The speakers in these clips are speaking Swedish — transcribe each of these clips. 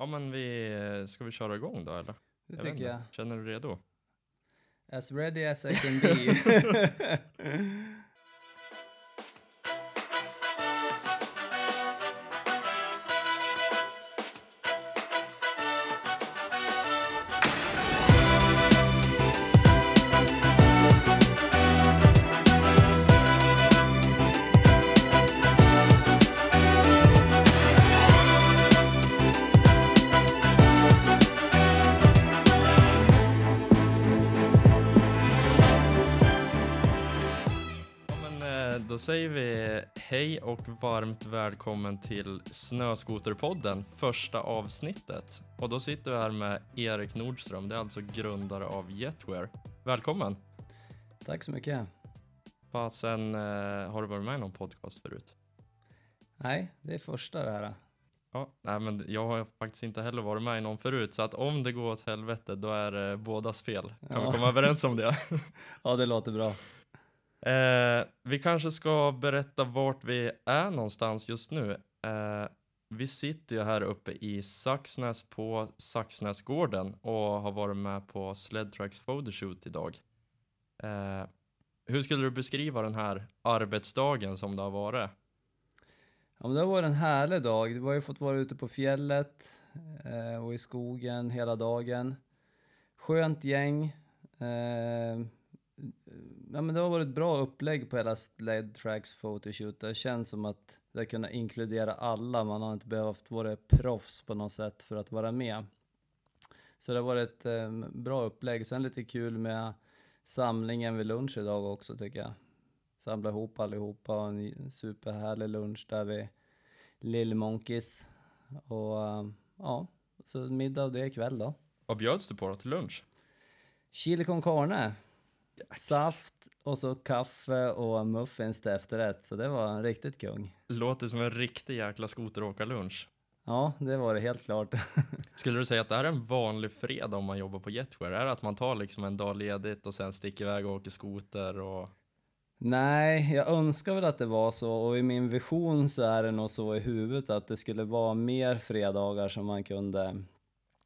Ja, men vi, ska vi köra igång då eller? Det Jag tycker jag. Känner du redo? As ready as I can be. säger vi hej och varmt välkommen till Snöskoterpodden, första avsnittet. Och då sitter vi här med Erik Nordström, det är alltså grundare av Jetwear. Välkommen! Tack så mycket. Fasen, eh, har du varit med i någon podcast förut? Nej, det är första det här. Ja, nej men jag har faktiskt inte heller varit med i någon förut, så att om det går åt helvete, då är det bådas fel. Kan Ja. vi komma överens om det? Ja, det låter bra. Eh, vi kanske ska berätta vart vi är någonstans just nu. Eh, vi sitter ju här uppe i Saxnäs på Saxnäsgården och har varit med på Sledtracks photoshoot idag. Eh, hur skulle du beskriva den här arbetsdagen som det har varit? Ja, men det har varit en härlig dag. Vi har ju fått vara ute på fjället eh, och i skogen hela dagen. Skönt gäng. Eh, Ja, men det har varit ett bra upplägg på hela Sled Tracks photoshoot. Det känns som att det har kunnat inkludera alla. Man har inte behövt vara proffs på något sätt för att vara med. Så det har varit ett eh, bra upplägg. Sen lite kul med samlingen vid lunch idag också tycker jag. Samla ihop allihopa och en superhärlig lunch där vid Lill Monkeys. Och eh, ja, så middag och det ikväll då. Vad bjöds du på då till lunch? Chili con carne. Saft och så kaffe och muffins till efterrätt. Så det var en riktigt kung. Låter som en riktig jäkla skoteråkarlunch. Ja, det var det helt klart. Skulle du säga att det här är en vanlig fredag om man jobbar på Jetwear? Är det att man tar liksom en dag ledigt och sen sticker iväg och åker skoter och Nej, jag önskar väl att det var så och i min vision så är det nog så i huvudet att det skulle vara mer fredagar som man kunde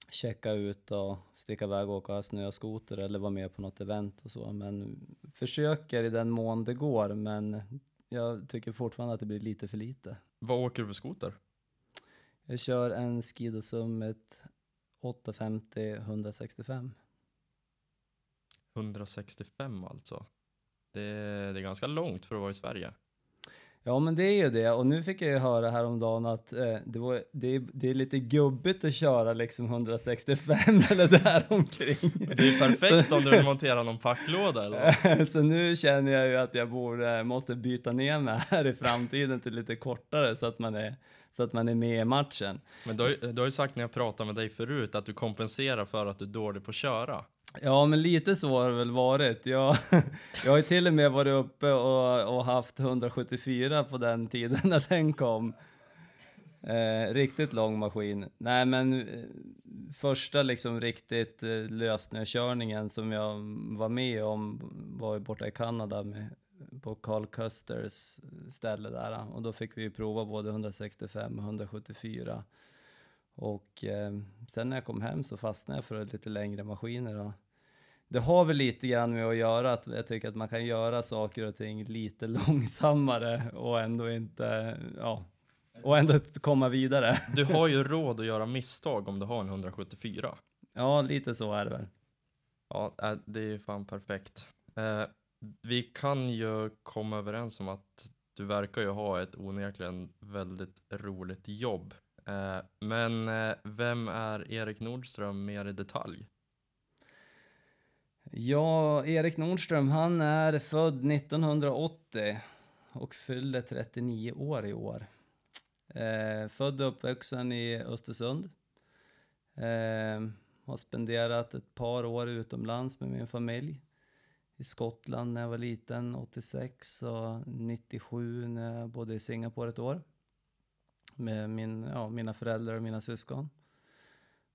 checka ut och sticka iväg och åka snöskoter eller vara med på något event och så. Men försöker i den mån det går, men jag tycker fortfarande att det blir lite för lite. vad åker du för skoter? Jag kör en Skido Summit 850 165. 165 alltså. Det, det är ganska långt för att vara i Sverige. Ja men det är ju det och nu fick jag ju höra häromdagen att eh, det, var, det, är, det är lite gubbigt att köra liksom 165 eller där omkring. Det är perfekt om du vill montera någon packlåda eller? Så nu känner jag ju att jag borde, måste byta ner mig här i framtiden till lite kortare så att man är, så att man är med i matchen. Men du har, du har ju sagt när jag pratade med dig förut att du kompenserar för att du är dålig på att köra. Ja, men lite så har det väl varit. Jag, jag har ju till och med varit uppe och, och haft 174 på den tiden när den kom. Eh, riktigt lång maskin. Nej, men eh, första liksom riktigt eh, lösnökörningen som jag var med om var ju borta i Kanada med, på Carl Custers ställe där. Och då fick vi ju prova både 165 och 174. Och eh, sen när jag kom hem så fastnade jag för lite längre maskiner. Och det har väl lite grann med att göra att jag tycker att man kan göra saker och ting lite långsammare och ändå inte, ja, och ändå komma vidare. Du har ju råd att göra misstag om du har en 174. Ja, lite så är det väl. Ja, äh, det är ju fan perfekt. Vi kan ju komma överens om att du verkar ju ha ett onekligen väldigt roligt jobb. Eh, men eh, vem är Erik Nordström mer i detalj? Ja, Erik Nordström, han är född 1980 och fyller 39 år i år. Eh, född och uppvuxen i Östersund. Eh, har spenderat ett par år utomlands med min familj. I Skottland när jag var liten, 86 och 97 när jag bodde i Singapore ett år. Med min, ja, mina föräldrar och mina syskon.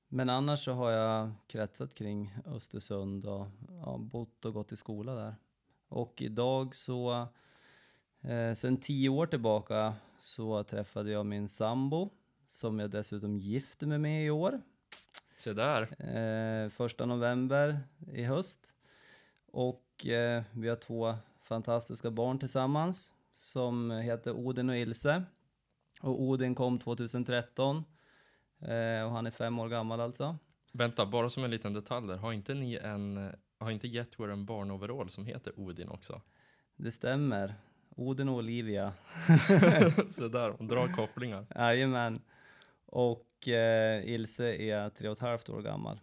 Men annars så har jag kretsat kring Östersund och ja, bott och gått i skola där. Och idag så, eh, sen tio år tillbaka så träffade jag min sambo som jag dessutom gifte mig med i år. Se där. Eh, första november i höst. Och eh, vi har två fantastiska barn tillsammans som heter Odin och Ilse. Och Odin kom 2013 eh, och han är fem år gammal alltså. Vänta, bara som en liten detalj där. Har inte ni en, har inte Jetwear en barnoverall som heter Odin också? Det stämmer. Odin och Olivia. Så där, hon drar kopplingar. Jajamän. Och eh, Ilse är tre och ett halvt år gammal.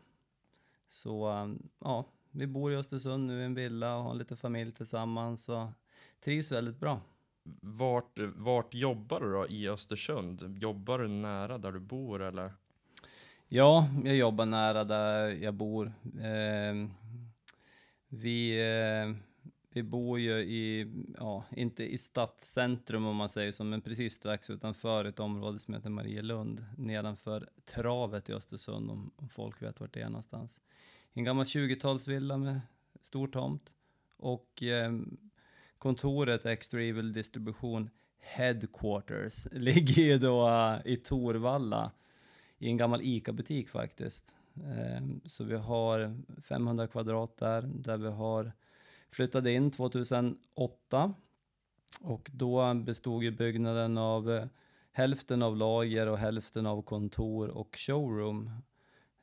Så ja, vi bor i Östersund nu i en villa och har lite familj tillsammans och trivs väldigt bra. Vart, vart jobbar du då i Östersund? Jobbar du nära där du bor eller? Ja, jag jobbar nära där jag bor. Eh, vi, eh, vi bor ju i, ja, inte i stadscentrum om man säger så, men precis strax utanför ett område som heter Marielund, nedanför travet i Östersund, om, om folk vet vart det är någonstans. En gammal 20-talsvilla med stor tomt och eh, kontoret Extra Evil Distribution Headquarters ligger ju då uh, i Torvalla i en gammal ICA-butik faktiskt. Eh, så vi har 500 kvadrat där, där vi har flyttat in 2008 och då bestod ju byggnaden av eh, hälften av lager och hälften av kontor och showroom.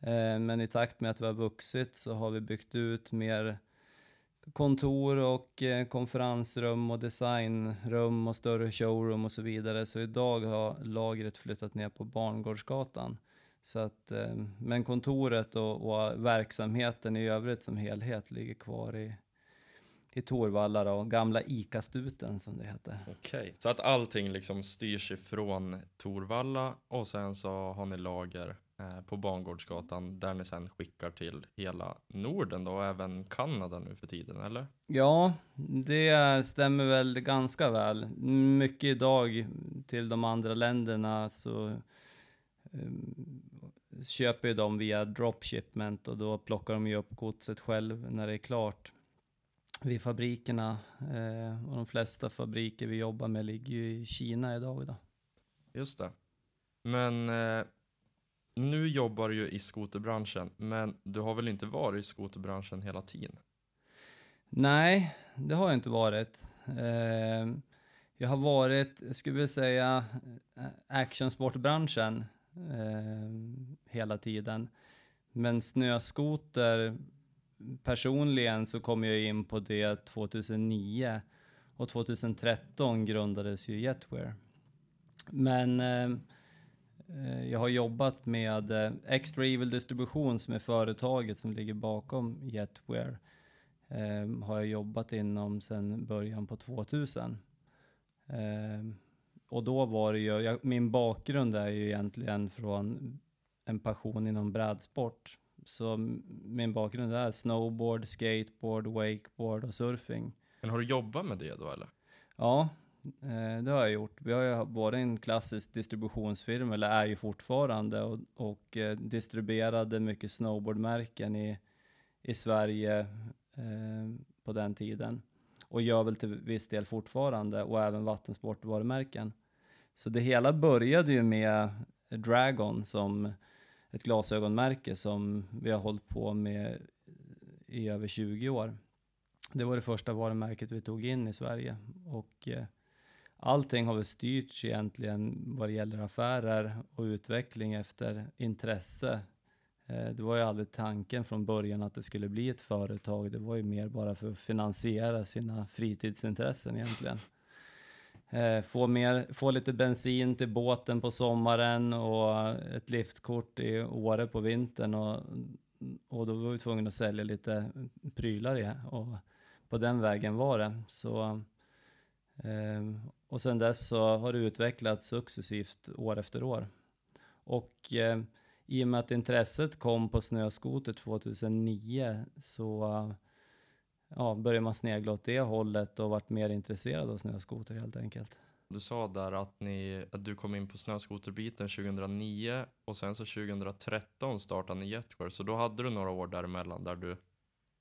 Eh, men i takt med att vi har vuxit så har vi byggt ut mer kontor och eh, konferensrum och designrum och större showroom och så vidare. Så idag har lagret flyttat ner på Barngårdsgatan. Så att, eh, men kontoret och, och verksamheten i övrigt som helhet ligger kvar i, i Torvalla då, gamla ICA-stuten som det heter. Okej, så att allting liksom styrs ifrån Torvalla och sen så har ni lager på Bangårdsgatan där ni sen skickar till hela Norden då och även Kanada nu för tiden, eller? Ja, det stämmer väl ganska väl. Mycket idag till de andra länderna så um, köper ju de via dropshipment och då plockar de ju upp godset själv när det är klart vid fabrikerna. Eh, och de flesta fabriker vi jobbar med ligger ju i Kina idag. Då. Just det. Men eh, nu jobbar du ju i skoterbranschen, men du har väl inte varit i skoterbranschen hela tiden? Nej, det har jag inte varit. Eh, jag har varit, jag skulle vilja säga, actionsportbranschen eh, hela tiden. Men snöskoter, personligen så kom jag in på det 2009 och 2013 grundades ju Jetwear. Men eh, jag har jobbat med eh, Extra Evil Distribution som är företaget som ligger bakom Jetwear. Eh, har jag jobbat inom sedan början på 2000. Eh, och då var det ju, jag, min bakgrund är ju egentligen från en passion inom brädsport. Så min bakgrund är snowboard, skateboard, wakeboard och surfing. Men har du jobbat med det då eller? Ja, eh, Eh, det har jag gjort. Vi har ju varit en klassisk distributionsfirma, eller är ju fortfarande, och, och eh, distribuerade mycket snowboardmärken i, i Sverige eh, på den tiden. Och gör väl till viss del fortfarande, och även vattensportvarumärken. Så det hela började ju med Dragon som ett glasögonmärke som vi har hållit på med i över 20 år. Det var det första varumärket vi tog in i Sverige och eh, allting har väl styrts egentligen vad det gäller affärer och utveckling efter intresse. Eh, det var ju aldrig tanken från början att det skulle bli ett företag. Det var ju mer bara för att finansiera sina fritidsintressen egentligen. Eh, få, mer, få lite bensin till båten på sommaren och ett liftkort i Åre på vintern och, och då var vi tvungna att sälja lite prylar i och på den vägen var det. Så, eh, och sen dess så har det utvecklats successivt år efter år. Och eh, i och med att intresset kom på snöskoter 2009 så ja, började man snegla åt det hållet och vart mer intresserad av snöskoter helt enkelt. Du sa där att, ni, att du kom in på snöskoterbiten 2009 och sen så 2013 startade ni Jetwear, så då hade du några år däremellan där du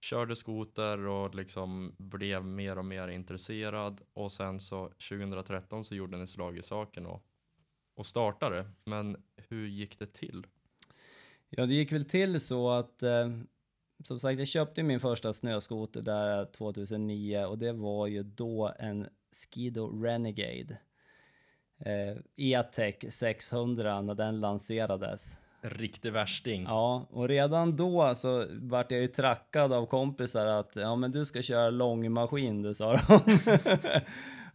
körde skoter och liksom blev mer och mer intresserad och sen så 2013 så gjorde ni slag i saken och, och startade. Men hur gick det till? Ja, det gick väl till så att eh, som sagt, jag köpte min första snöskoter där 2009 och det var ju då en Skido Renegade. Eh, E-Tech 600 när den lanserades. Riktig värsting. Ja, och redan då så vart jag ju trackad av kompisar att ja men du ska köra långmaskin du sa de.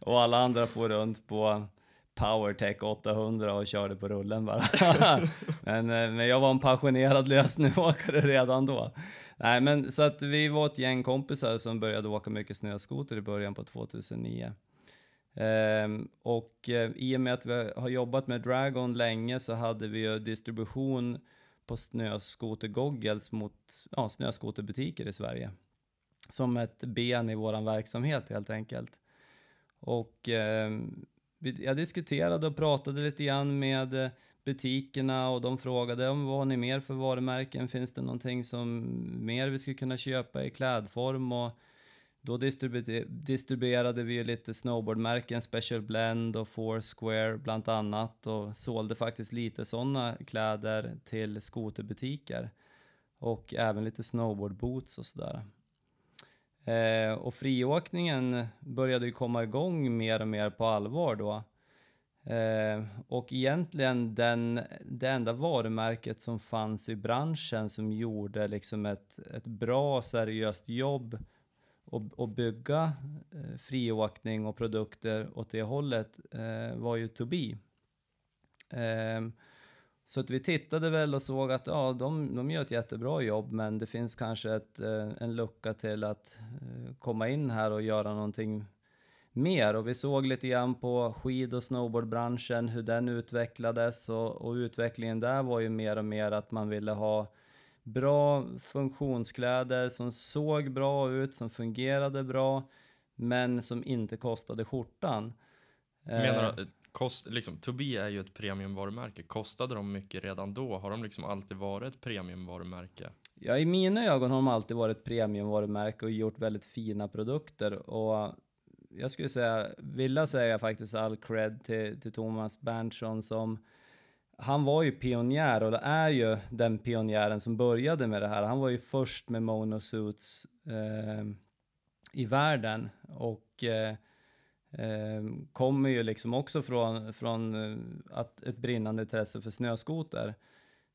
och alla andra får runt på Powertech 800 och körde på rullen bara. men, eh, men jag var en passionerad lösnöåkare redan då. Nej men så att vi var ett gäng kompisar som började åka mycket snöskoter i början på 2009. Um, och uh, i och med att vi har jobbat med Dragon länge så hade vi ju distribution på snöskotergoggles mot ja, snöskoterbutiker i Sverige. Som ett ben i vår verksamhet helt enkelt. Och um, jag diskuterade och pratade lite grann med eh, butikerna och de frågade om vad har ni mer för varumärken? Finns det någonting som mer vi skulle kunna köpa i klädform? Och då distribuerade vi lite snowboardmärken, Special Blend och Foursquare bland annat och sålde faktiskt lite sådana kläder till skoterbutiker och även lite snowboardboots och sådär. Eh, och friåkningen började ju komma igång mer och mer på allvar då. Eh, och egentligen den, det enda varumärket som fanns i branschen som gjorde liksom ett, ett bra seriöst jobb och, och bygga eh, friåkning och produkter åt det hållet eh, var ju To Be. Eh, så att vi tittade väl och såg att ja, de, de gör ett jättebra jobb men det finns kanske ett, eh, en lucka till att eh, komma in här och göra någonting mer och vi såg lite grann på skid och snowboardbranschen hur den utvecklades och, och utvecklingen där var ju mer och mer att man ville ha bra funktionskläder som såg bra ut, som fungerade bra, men som inte kostade skjortan. Menar du, eh, kost, liksom, Tobii är ju ett premiumvarumärke. Kostade de mycket redan då? Har de liksom alltid varit ett premiumvarumärke? Ja, i mina ögon har de alltid varit ett premiumvarumärke och gjort väldigt fina produkter. Och jag skulle säga, vilja säga faktiskt all cred till, till Thomas Berntsson som han var ju pionjär och är ju den pionjären som började med det här. Han var ju först med monosuits eh, i världen och eh, eh, kommer ju liksom också från, från eh, att ett brinnande intresse för snöskoter.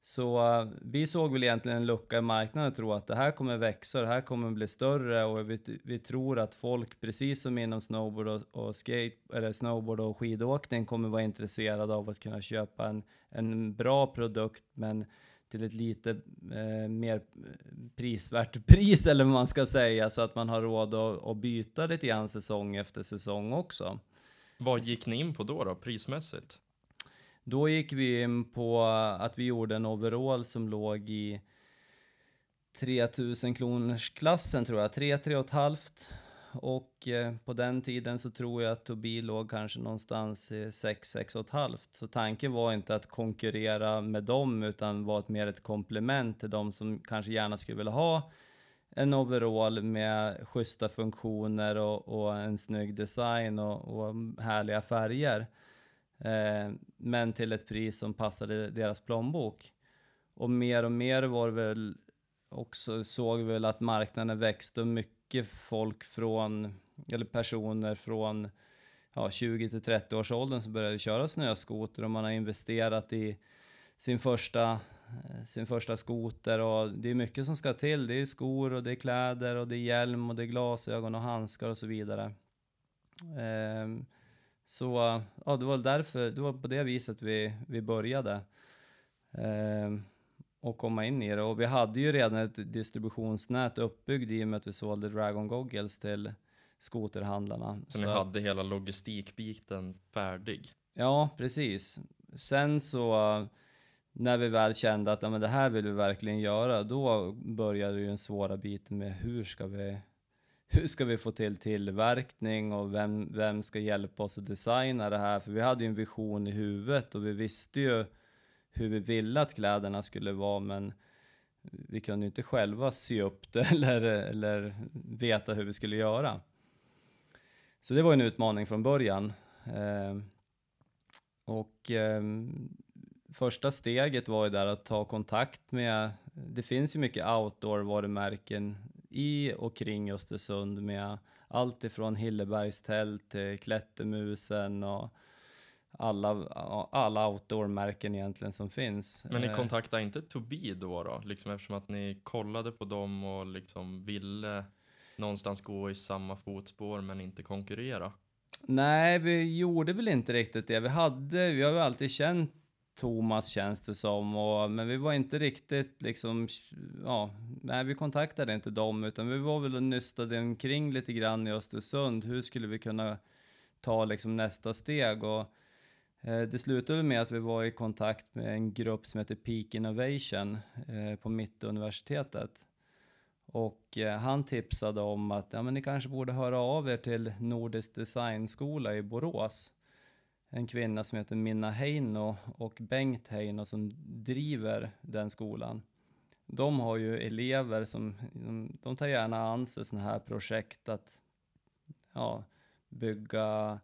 Så eh, vi såg väl egentligen en lucka i marknaden och tror att det här kommer växa, det här kommer bli större och vi, vi tror att folk, precis som inom snowboard och, och, skate, eller snowboard och skidåkning, kommer vara intresserade av att kunna köpa en, en bra produkt men till ett lite eh, mer prisvärt pris eller vad man ska säga så att man har råd att, att byta lite grann säsong efter säsong också. Vad gick ni in på då, då prismässigt? Då gick vi in på att vi gjorde en overall som låg i 3000 kronors klassen tror jag, 3 3 och halvt. Och eh, på den tiden så tror jag att Tobii låg kanske någonstans i 6 6 och halvt. Så tanken var inte att konkurrera med dem utan var ett mer ett komplement till de som kanske gärna skulle vilja ha en overall med schyssta funktioner och, och en snygg design och, och härliga färger. Eh, men till ett pris som passade deras plånbok. Och mer och mer var det väl också, såg vi väl att marknaden växte och mycket folk från, eller personer från ja, 20 till 30 års åldern som började köra snöskoter och man har investerat i sin första, eh, sin första skoter och det är mycket som ska till. Det är skor och det är kläder och det är hjälm och det är glasögon och handskar och så vidare. Um, så ja, det var därför, det var på det viset vi, vi började. Eh, och komma in i det. Och vi hade ju redan ett distributionsnät uppbyggt i och med att vi sålde Dragon Goggles till skoterhandlarna. Så, så ni hade hela logistikbiten färdig? Ja, precis. Sen så när vi väl kände att ja, men det här vill vi verkligen göra, då började ju den svåra biten med hur ska vi hur ska vi få till tillverkning och vem, vem ska hjälpa oss att designa det här? För vi hade ju en vision i huvudet och vi visste ju hur vi ville att kläderna skulle vara men vi kunde ju inte själva sy upp det eller, eller veta hur vi skulle göra. Så det var en utmaning från början. Eh, och eh, första steget var ju där att ta kontakt med, det finns ju mycket outdoor-varumärken i och kring Östersund med allt ifrån Hillebergstält till Klättermusen och alla, alla outdoor-märken egentligen som finns. Men ni Eh, kontaktade inte Tobii då, då? Liksom eftersom att ni kollade på dem och liksom ville någonstans gå i samma fotspår men inte konkurrera? Nej, vi gjorde väl inte riktigt det. Vi hade, vi har ju alltid känt Thomas känns det som, och, men vi var inte riktigt liksom, ja, nej vi kontaktade inte dem utan vi var väl och nystade omkring lite grann i Östersund. Hur skulle vi kunna ta liksom nästa steg? Och eh, det slutade med att vi var i kontakt med en grupp som heter Peak Innovation eh, på Mittuniversitetet. Och eh, han tipsade om att ja, men ni kanske borde höra av er till Nordisk Designskola i Borås. En kvinna som heter Minna Heino och Bengt Heino som driver den skolan. De har ju elever som, de, de tar gärna an sig sådana här projekt att ja, bygga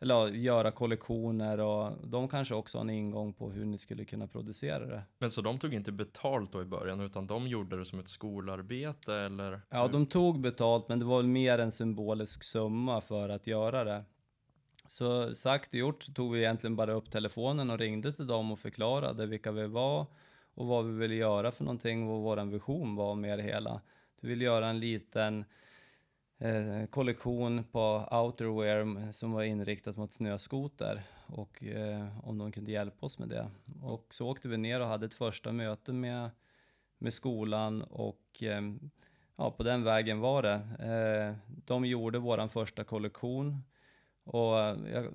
eller göra kollektioner och de kanske också har en ingång på hur ni skulle kunna producera det. Men så de tog inte betalt då i början utan de gjorde det som ett skolarbete eller? Ja, de tog betalt, men det var mer en symbolisk summa för att göra det. Så sagt och gjort så tog vi egentligen bara upp telefonen och ringde till dem och förklarade vilka vi var och vad vi ville göra för någonting, vad vår vision var med det hela. Vi ville göra en liten eh, kollektion på outerwear som var inriktat mot snöskoter och eh, om de kunde hjälpa oss med det. Och så åkte vi ner och hade ett första möte med, med skolan och eh, ja, på den vägen var det. Eh, de gjorde vår första kollektion och eh, jag,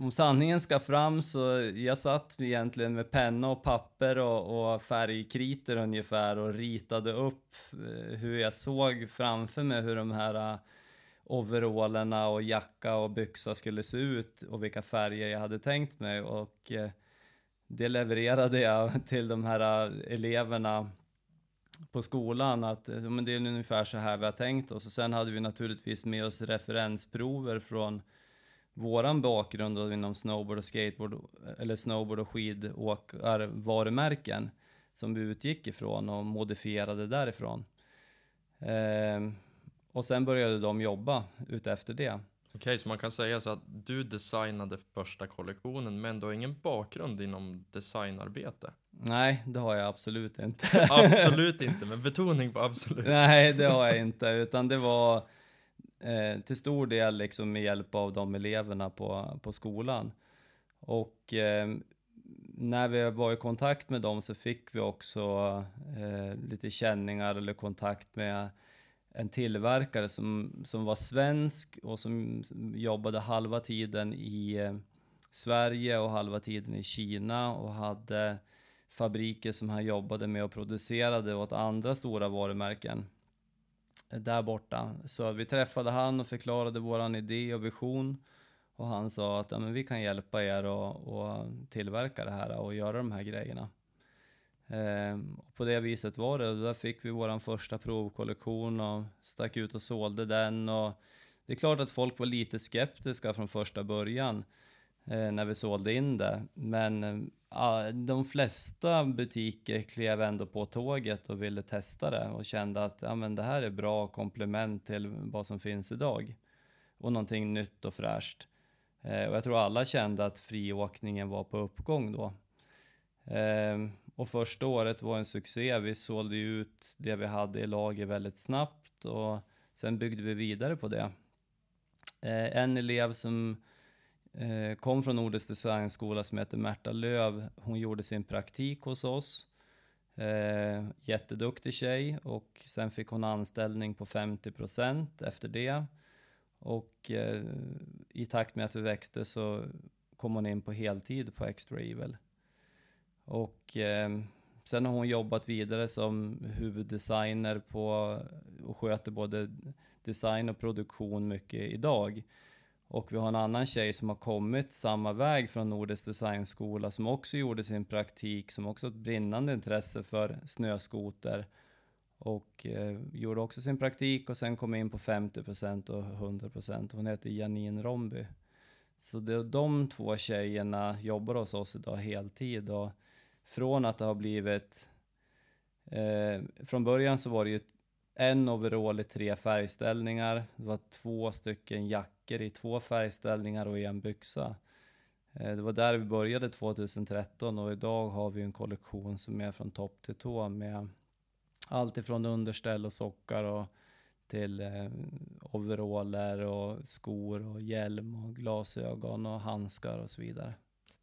om sanningen ska fram så jag satt egentligen med penna och papper och, och färgkriter ungefär och ritade upp eh, hur jag såg framför mig hur de här eh, overallerna och jacka och byxa skulle se ut och vilka färger jag hade tänkt mig. Och det levererade jag till de här eleverna på skolan att eh, men det är ungefär så här vi har tänkt oss och sen hade vi naturligtvis med oss referensprover från våran bakgrund då inom snowboard och skateboard eller snowboard och skidåkarvarumärken som vi utgick ifrån och modifierade därifrån. Eh, och sen började de jobba utefter det. Okej, så man kan säga så att du designade första kollektionen men du har ingen bakgrund inom designarbete? Nej, det har jag absolut inte. Absolut inte, men betoning på absolut. Nej, det har jag inte, utan det var eh, till stor del liksom med hjälp av de eleverna på, på skolan. Och eh, när vi var i kontakt med dem så fick vi också eh, lite känningar eller kontakt med en tillverkare som, som var svensk och som jobbade halva tiden i eh, Sverige och halva tiden i Kina och hade fabriker som han jobbade med och producerade åt andra stora varumärken där borta. Så vi träffade han och förklarade våran idé och vision och han sa att ja, men vi kan hjälpa er att tillverka det här och göra de här grejerna. Ehm, och på det viset var det och där fick vi vår första provkollektion och stack ut och sålde den och det är klart att folk var lite skeptiska från första början eh, när vi sålde in det. Men eh, de flesta butiker klev ändå på tåget och ville testa det och kände att ja, men det här är bra komplement till vad som finns idag. Och någonting nytt och fräscht. Eh, och jag tror alla kände att friåkningen var på uppgång då. Ehm, och första året var en succé. Vi sålde ut det vi hade i lager väldigt snabbt och sen byggde vi vidare på det. Eh, en elev som eh, kom från Nordisk Designskola som heter Märta Löv. Hon gjorde sin praktik hos oss. Eh, jätteduktig tjej och sen fick hon anställning på 50% efter det. Och eh, i takt med att vi växte så kom hon in på heltid på Extra Evil. Och eh, sen har hon jobbat vidare som huvuddesigner på och sköter både design och produktion mycket idag. Och vi har en annan tjej som har kommit samma väg från Nordisk Designskola som också gjorde sin praktik, som också har ett brinnande intresse för snöskoter och eh, gjorde också sin praktik och sen kom in på 50% och 100%. Hon heter Janine Romby. Så det, de två tjejerna jobbar hos oss idag heltid och från att det har blivit, eh, från början så var det ju en overall i tre färgställningar, det var två stycken jackor i två färgställningar och en byxa. Eh, det var där vi började 2013 och idag har vi en kollektion som är från topp till tå med allt ifrån underställ och sockar och till eh, overaller och skor och hjälm och glasögon och handskar och så vidare.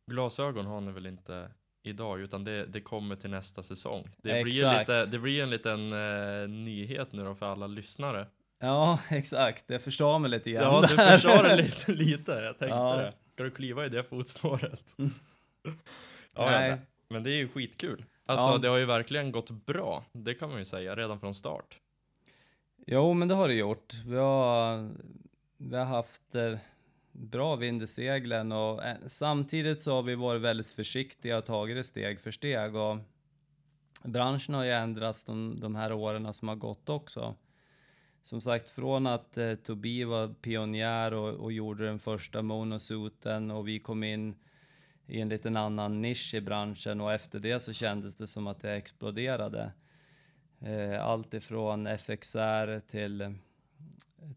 Glasögon har ni väl inte idag utan det, det kommer till nästa säsong. Det, blir, Exakt. lite, det blir en liten eh, nyhet nu då för alla lyssnare. Ja, exakt. Det förstår mig lite grann. Ja, du där. försvarar lite, lite, jag tänkte Ja. det. Ska du kliva i det fotspåret? ja, ja, Nej. nej. men det är ju skitkul. Alltså Ja. det har ju verkligen gått bra, det kan man ju säga redan från start. Jo, men det har det gjort. Vi har, vi har haft eh, bra vind i seglen och eh, samtidigt så har vi varit väldigt försiktiga och tagit det steg för steg och branschen har ju ändrats de, de här åren som har gått också. Som sagt, från att eh, Tobii var pionjär och, och gjorde den första monosuiten och vi kom in i en liten annan nisch i branschen och efter det så kändes det som att det exploderade. Eh, allt ifrån FXR till,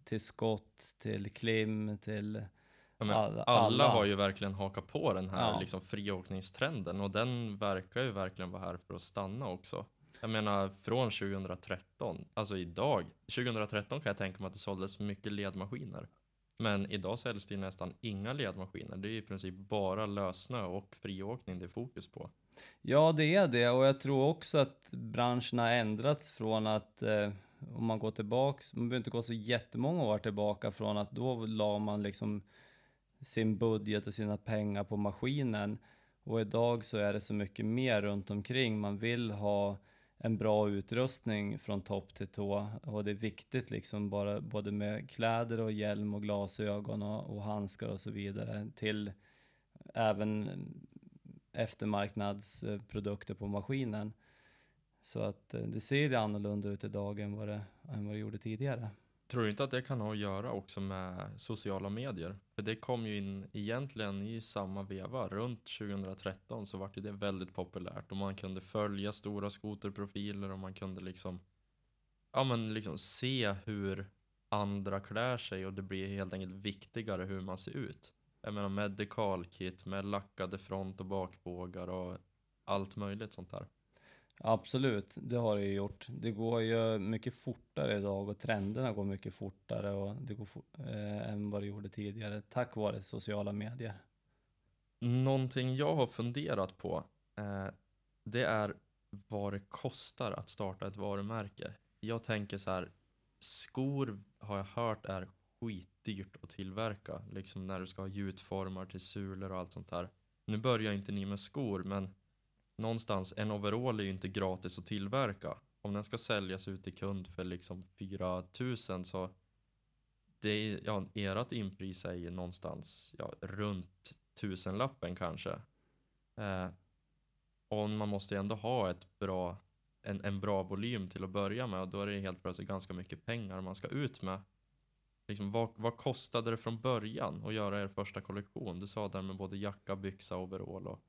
till Scott, till Klim, till alla- alla, alla. har ju verkligen hakat på den här Ja. liksom, friåkningstrenden och den verkar ju verkligen vara här för att stanna också. Jag menar från 2013, alltså idag, 2013 kan jag tänka mig att det såldes mycket ledmaskiner. Men idag säljs det ju nästan inga ledmaskiner. Det är i princip bara lössnö och friåkning det är fokus på. Ja, det är det och jag tror också att branschen har ändrats från att eh, om man går tillbaks, man behöver inte gå så jättemånga år tillbaka från att då la man liksom sin budget och sina pengar på maskinen och idag så är det så mycket mer runt omkring. Man vill ha en bra utrustning från topp till tå och det är viktigt liksom bara både med kläder och hjälm och glasögon och, och handskar och så vidare till även eftermarknadsprodukter på maskinen. Så att eh, det ser annorlunda ut idag än vad det, än vad det gjorde tidigare. Tror du inte att det kan ha att göra också med sociala medier? För det kom ju in egentligen i samma veva. Runt 2013 så vart ju det väldigt populärt och man kunde följa stora skoterprofiler och man kunde liksom, ja men liksom se hur andra klär sig och det blir helt enkelt viktigare hur man ser ut. Jag menar medical kit med lackade front och bakbågar och allt möjligt sånt där. Absolut, det har det ju gjort. Det går ju mycket fortare idag och trenderna går mycket fortare och det går for, eh, än vad det gjorde tidigare tack vare sociala medier. Någonting jag har funderat på, eh, det är vad det kostar att starta ett varumärke. Jag tänker så här, skor har jag hört är skitdyrt att tillverka, liksom när du ska ha gjutformar till sulor och allt sånt där. Nu börjar inte ni med skor, men någonstans, en overall är ju inte gratis att tillverka. Om den ska säljas ut till kund för liksom 4000 så det är, ja, ert inpris är ju någonstans ja, runt tusenlappen kanske. Eh, och man måste ju ändå ha ett bra, en, en bra volym till att börja med och då är det helt plötsligt ganska mycket pengar man ska ut med. Liksom, vad, vad kostade det från början att göra er första kollektion? Du sa där med både jacka, byxa, overall och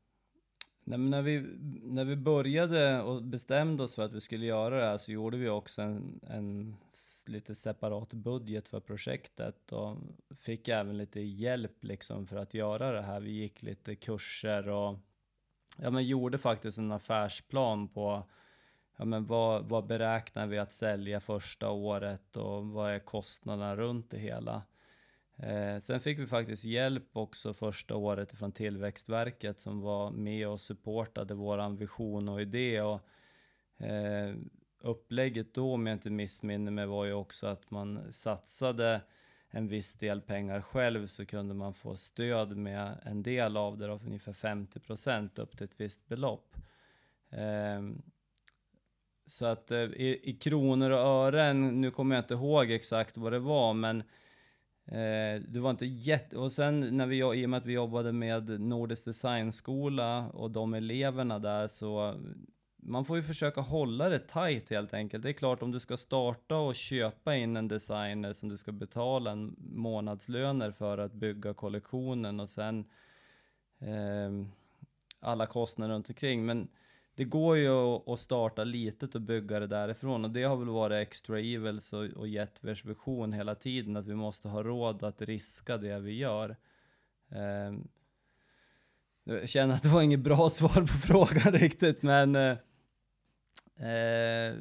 Nej, men när, vi, när vi började och bestämde oss för att vi skulle göra det här så gjorde vi också en, en lite separat budget för projektet och fick även lite hjälp liksom för att göra det här. Vi gick lite kurser och ja, men gjorde faktiskt en affärsplan på ja, men vad, vad beräknar vi att sälja första året och vad är kostnaderna runt det hela. Eh, sen fick vi faktiskt hjälp också första året från Tillväxtverket som var med och supportade våran vision och idé. Och, eh, upplägget då, om jag inte missminner mig, var ju också att man satsade en viss del pengar själv så kunde man få stöd med en del av det, då, ungefär 50 upp till ett visst belopp. Eh, så att eh, i, i kronor och ören, nu kommer jag inte ihåg exakt vad det var, men Eh, det var inte jätte... Och sen när vi, i och med att vi jobbade med Nordisk Designskola och de eleverna där så man får ju försöka hålla det tight helt enkelt. Det är klart om du ska starta och köpa in en designer som du ska betala en månadslöner för att bygga kollektionen och sen eh, alla kostnader runt omkring. Men det går ju att starta litet och bygga det därifrån och det har väl varit Extra Evils och, och Jetvers vision hela tiden att vi måste ha råd att riska det vi gör. Ehm, jag känner att det var inget bra svar på frågan riktigt men eh, eh,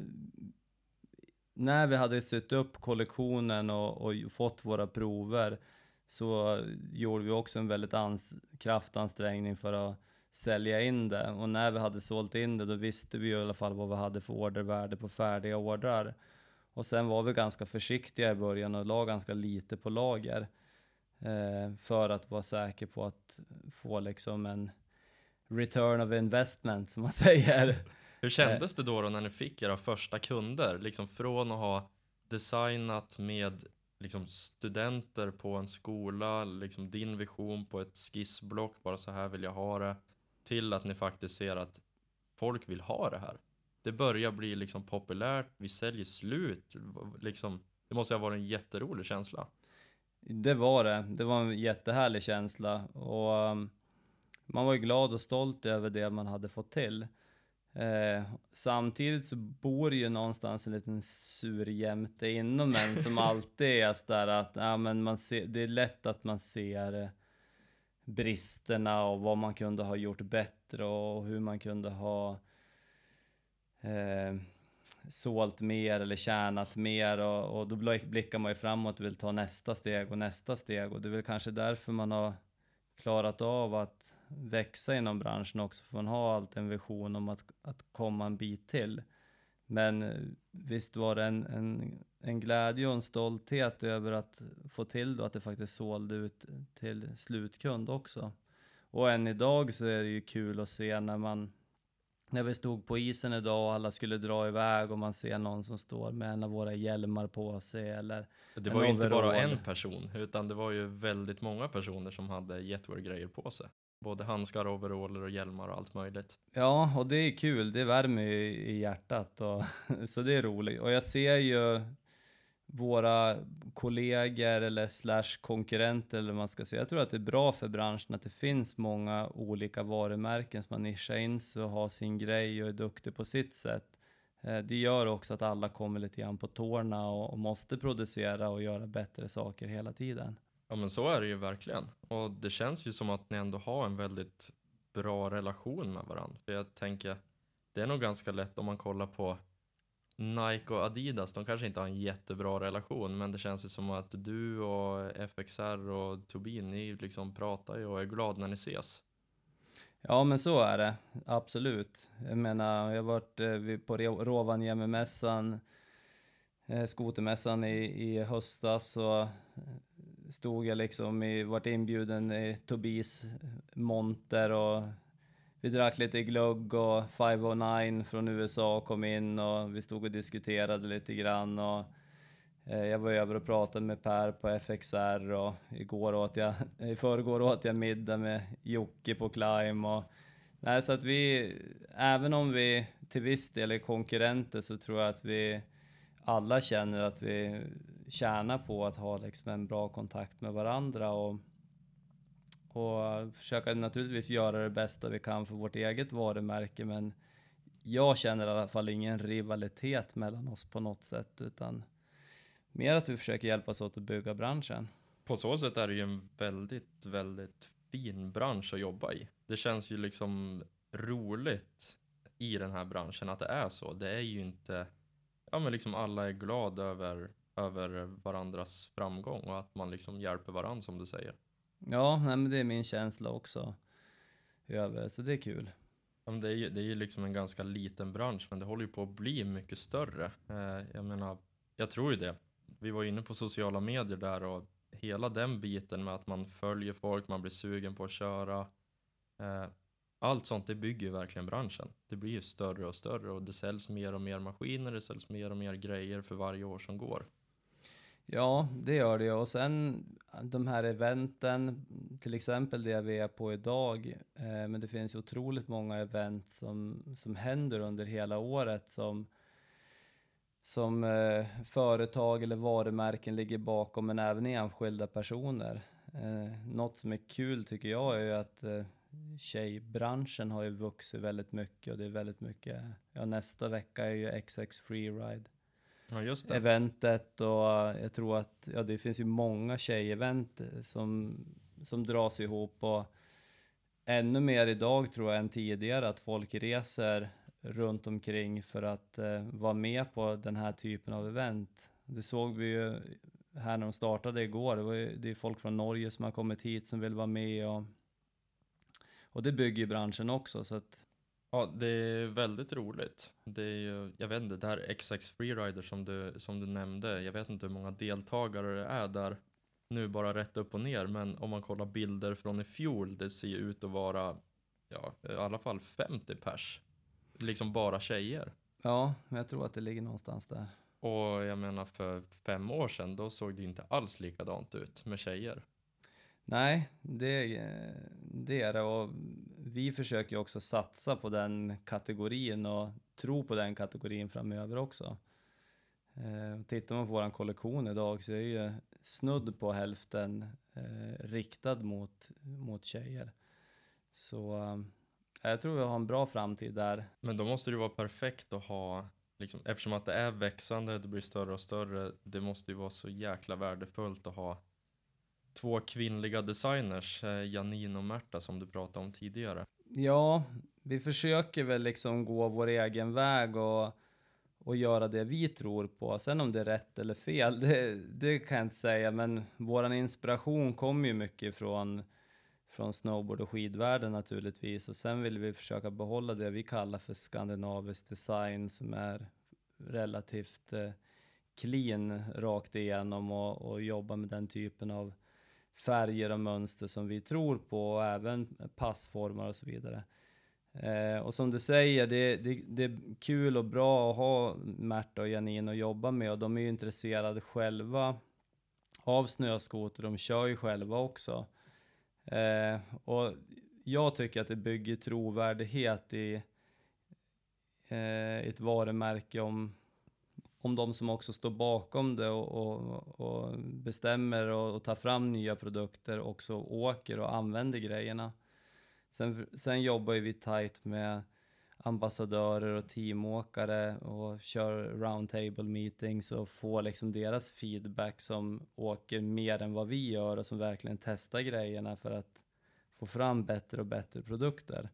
när vi hade sytt upp kollektionen och, och, fått våra prover så gjorde vi också en väldigt ans kraftansträngning för att sälja in det och när vi hade sålt in det då visste vi i alla fall vad vi hade för ordervärde på färdiga ordrar. Och sen var vi ganska försiktiga i början och la ganska lite på lager eh, för att vara säker på att få liksom en return of investment som man säger. Hur kändes det då, då när ni fick era första kunder? Liksom från att ha designat med liksom studenter på en skola, liksom din vision på ett skissblock, bara så här vill jag ha det, till att ni faktiskt ser att folk vill ha det här. Det börjar bli liksom populärt, vi säljer slut, liksom, det måste ha varit en jätterolig känsla. Det var det, det var en jättehärlig känsla och um, man var ju glad och stolt över det man hade fått till. Eh, samtidigt så bor ju någonstans en liten surjämte inom en som alltid är sådär att ja, men man ser, det är lätt att man ser eh, bristerna och vad man kunde ha gjort bättre och hur man kunde ha eh, sålt mer eller tjänat mer och, och då blickar man ju framåt och vill ta nästa steg och nästa steg och det är väl kanske därför man har klarat av att växa inom branschen också, för man har alltid en vision om att, att komma en bit till. Men eh, visst var det en, en, en glädje och en stolthet över att få till då att det faktiskt sålde ut till slutkund också. Och än idag så är det ju kul att se när man när vi stod på isen idag och alla skulle dra iväg och man ser någon som står med en av våra hjälmar på sig eller Det var ju inte bara en person utan det var ju väldigt många personer som hade Jetwear-grejer på sig. Både handskar, overaller och hjälmar och allt möjligt. Ja, och det är kul. Det värmer ju i hjärtat och så det är roligt. Och jag ser ju våra kollegor eller slash konkurrenter eller vad man ska säga. Jag tror att det är bra för branschen att det finns många olika varumärken som man nischar in sig och har sin grej och är duktig på sitt sätt. Eh, det gör också att alla kommer lite grann på tårna och måste producera och göra bättre saker hela tiden. Ja men så är det ju verkligen. Och det känns ju som att ni ändå har en väldigt bra relation med varandra. För jag tänker, det är nog ganska lätt om man kollar på Nike och Adidas, de kanske inte har en jättebra relation, men det känns ju som att du och FXR och Tobin, ni liksom pratar ju och är glada när ni ses. Ja, men så är det, absolut. Jag menar, jag har varit eh, på Rovaniemi-mässan, eh, skotermässan i, i höstas, och eh, stod jag liksom i, vart inbjuden i Tobis monter och vi drack lite glögg och 509 från USA kom in och vi stod och diskuterade lite grann och eh, jag var över och pratade med Per på FXR och igår åt jag, i förrgår åt jag middag med Jocke på Climb och nej, så att vi, även om vi till viss del är konkurrenter så tror jag att vi alla känner att vi tjänar på att ha liksom en bra kontakt med varandra och, och försöka naturligtvis göra det bästa vi kan för vårt eget varumärke men jag känner i alla fall ingen rivalitet mellan oss på något sätt utan mer att vi försöker hjälpas åt att bygga branschen. På så sätt är det ju en väldigt, väldigt fin bransch att jobba i. Det känns ju liksom roligt i den här branschen att det är så. Det är ju inte, ja men liksom alla är glada över över varandras framgång och att man liksom hjälper varandra som du säger. Ja, nej, men det är min känsla också. Över, så det är kul. Det är, ju, det är ju liksom en ganska liten bransch, men det håller ju på att bli mycket större. Eh, jag menar, jag tror ju det. Vi var inne på sociala medier där och hela den biten med att man följer folk, man blir sugen på att köra. Eh, allt sånt, det bygger ju verkligen branschen. Det blir ju större och större och det säljs mer och mer maskiner, det säljs mer och mer grejer för varje år som går. Ja, det gör det. Och sen eh, de här eventen, till exempel det vi är på idag. Eh, men det finns otroligt många event som, som händer under hela året som, som eh, företag eller varumärken ligger bakom, men även enskilda personer. Eh, något som är kul tycker jag är ju att eh, tjejbranschen har ju vuxit väldigt mycket och det är väldigt mycket, ja nästa vecka är ju XX Freeride Ja, just det. eventet och jag tror att ja, det finns ju många tjejevent som, som dras ihop och ännu mer idag tror jag än tidigare att folk reser runt omkring för att eh, vara med på den här typen av event. Det såg vi ju här när de startade igår, det, var ju, det är folk från Norge som har kommit hit som vill vara med och, och det bygger ju branschen också så att Ja, det är väldigt roligt. Det är ju, jag vet inte, det här XX Freerider som du, som du nämnde, jag vet inte hur många deltagare det är där nu bara rätt upp och ner, men om man kollar bilder från i fjol, det ser ju ut att vara, ja, i alla fall 50 pers. Liksom bara tjejer. ja, jag tror att det ligger någonstans där. Och jag menar för fem år sedan, då såg det inte alls likadant ut med tjejer. Nej, det, det är det och vi försöker ju också satsa på den kategorin och tro på den kategorin framöver också. Eh, tittar man på vår kollektion idag så är ju snudd på hälften eh, riktad mot, mot tjejer. Så eh, jag tror vi har en bra framtid där. Men då måste det vara perfekt att ha, liksom, eftersom att det är växande, det blir större och större, det måste ju vara så jäkla värdefullt att ha två kvinnliga designers, eh, Janine och Märta som du pratade om tidigare. Ja, vi försöker väl liksom gå vår egen väg och, och göra det vi tror på. Sen om det är rätt eller fel, det, det kan jag inte säga, men våran inspiration kommer ju mycket från, från snowboard och skidvärlden naturligtvis. Och sen vill vi försöka behålla det vi kallar för skandinavisk design som är relativt eh, clean rakt igenom och, och jobba med den typen av färger och mönster som vi tror på och även passformar och så vidare. Eh, och som du säger, det, det, det, är kul och bra att ha Märta och Janine att jobba med och de är ju intresserade själva av snöskoter, de kör ju själva också. Eh, och jag tycker att det bygger trovärdighet i eh, ett varumärke om om de som också står bakom det och, och, och bestämmer och, och, tar fram nya produkter också åker och använder grejerna. Sen, sen jobbar vi tight med ambassadörer och teamåkare och kör roundtable meetings och får liksom deras feedback som åker mer än vad vi gör och som verkligen testar grejerna för att få fram bättre och bättre produkter.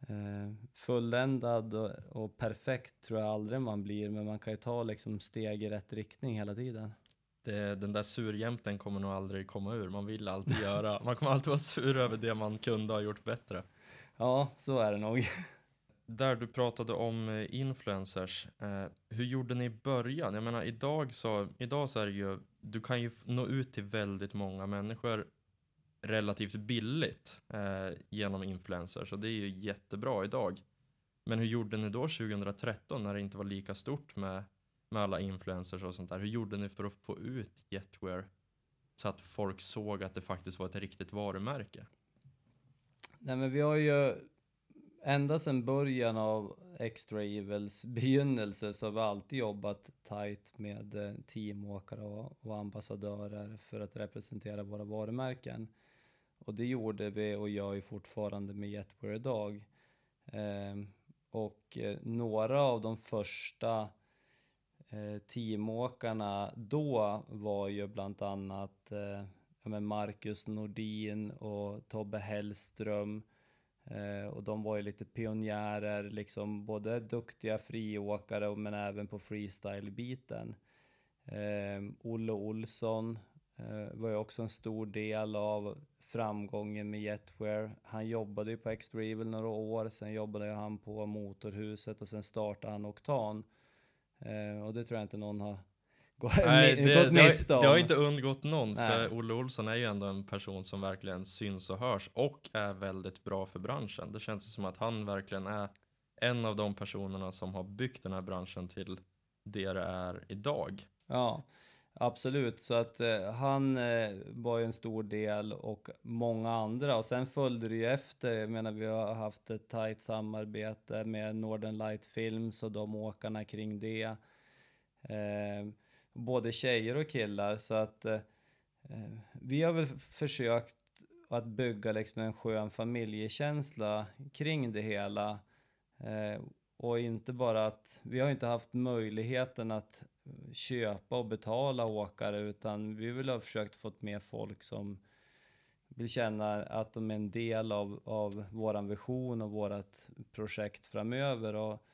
Eh, fulländad och, och, perfekt tror jag aldrig man blir, men man kan ju ta liksom steg i rätt riktning hela tiden. Det, den där surjämten kommer nog aldrig komma ur. Man vill alltid göra, man kommer alltid vara sur över det man kunde ha gjort bättre. Ja, så är det nog. Där du pratade om eh, influencers, eh, hur gjorde ni i början? Jag menar idag så, idag så är det ju, du kan ju nå ut till väldigt många människor relativt billigt eh, genom influencers och det är ju jättebra idag. Men hur gjorde ni då 2013 när det inte var lika stort med, med alla influencers och sånt där? Hur gjorde ni för att få ut Jetwear så att folk såg att det faktiskt var ett riktigt varumärke? Nej men vi har ju ända sedan början av Extra Evils begynnelse så har vi alltid jobbat tight med eh, teamåkare och, och ambassadörer för att representera våra varumärken. Och det gjorde vi och gör ju fortfarande med Jetwear idag. Ehm, eh, och några av de första eh, teamåkarna då var ju bland annat eh, ja, Marcus Nordin och Tobbe Hellström. Eh, och de var ju lite pionjärer, liksom både duktiga friåkare men även på freestyle-biten. Eh, Olle Olsson eh, var ju också en stor del av framgången med Jetwear. Han jobbade ju på Extravel några år, sen jobbade han på Motorhuset och sen startade han Oktan. Eh, och det tror jag inte någon har gått, Nej, det, gått miste om. Det har inte undgått någon, Nej. för Olle Olsson är ju ändå en person som verkligen syns och hörs och är väldigt bra för branschen. Det känns som att han verkligen är en av de personerna som har byggt den här branschen till det det är idag. Ja, Absolut, så att eh, han eh, var ju en stor del och många andra och sen följde det ju efter. Jag menar, vi har haft ett tajt samarbete med Northern Light Films och de åkarna kring det. Eh, både tjejer och killar så att eh, vi har väl försökt att bygga liksom en skön familjekänsla kring det hela. Eh, och inte bara att, vi har inte haft möjligheten att köpa och betala åkare utan vi vill ha försökt få med folk som vill känna att de är en del av, av vår vision och vårt projekt framöver och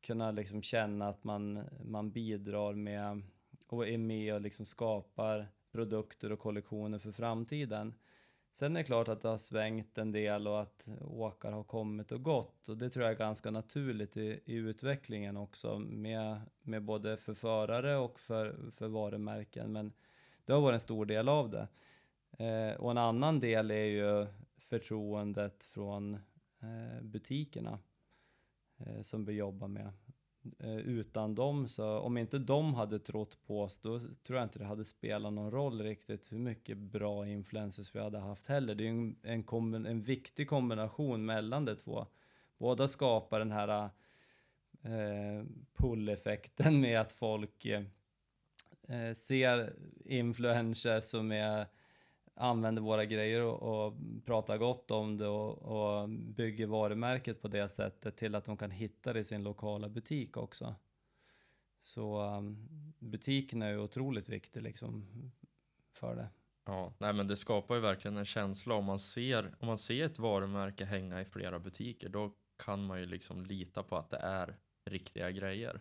kunna liksom känna att man, man bidrar med och är med och liksom skapar produkter och kollektioner för framtiden. Sen är det klart att det har svängt en del och att åkare har kommit och gått och det tror jag är ganska naturligt i, i utvecklingen också med, med både för förare och för, för varumärken men det har varit en stor del av det. Eh, och en annan del är ju förtroendet från eh, butikerna eh, som vi jobbar med. Eh, utan dem, så om inte de hade trott på oss, då tror jag inte det hade spelat någon roll riktigt hur mycket bra influencers vi hade haft heller. Det är en, en, en viktig kombination mellan de två. Båda skapar den här eh, pull-effekten med att folk eh, ser influencers som är använder våra grejer och, och pratar gott om det och, och, bygger varumärket på det sättet till att de kan hitta det i sin lokala butik också. Så um, butiken är ju otroligt viktig liksom för det. Ja, nej men det skapar ju verkligen en känsla om man ser, om man ser ett varumärke hänga i flera butiker, då kan man ju liksom lita på att det är riktiga grejer.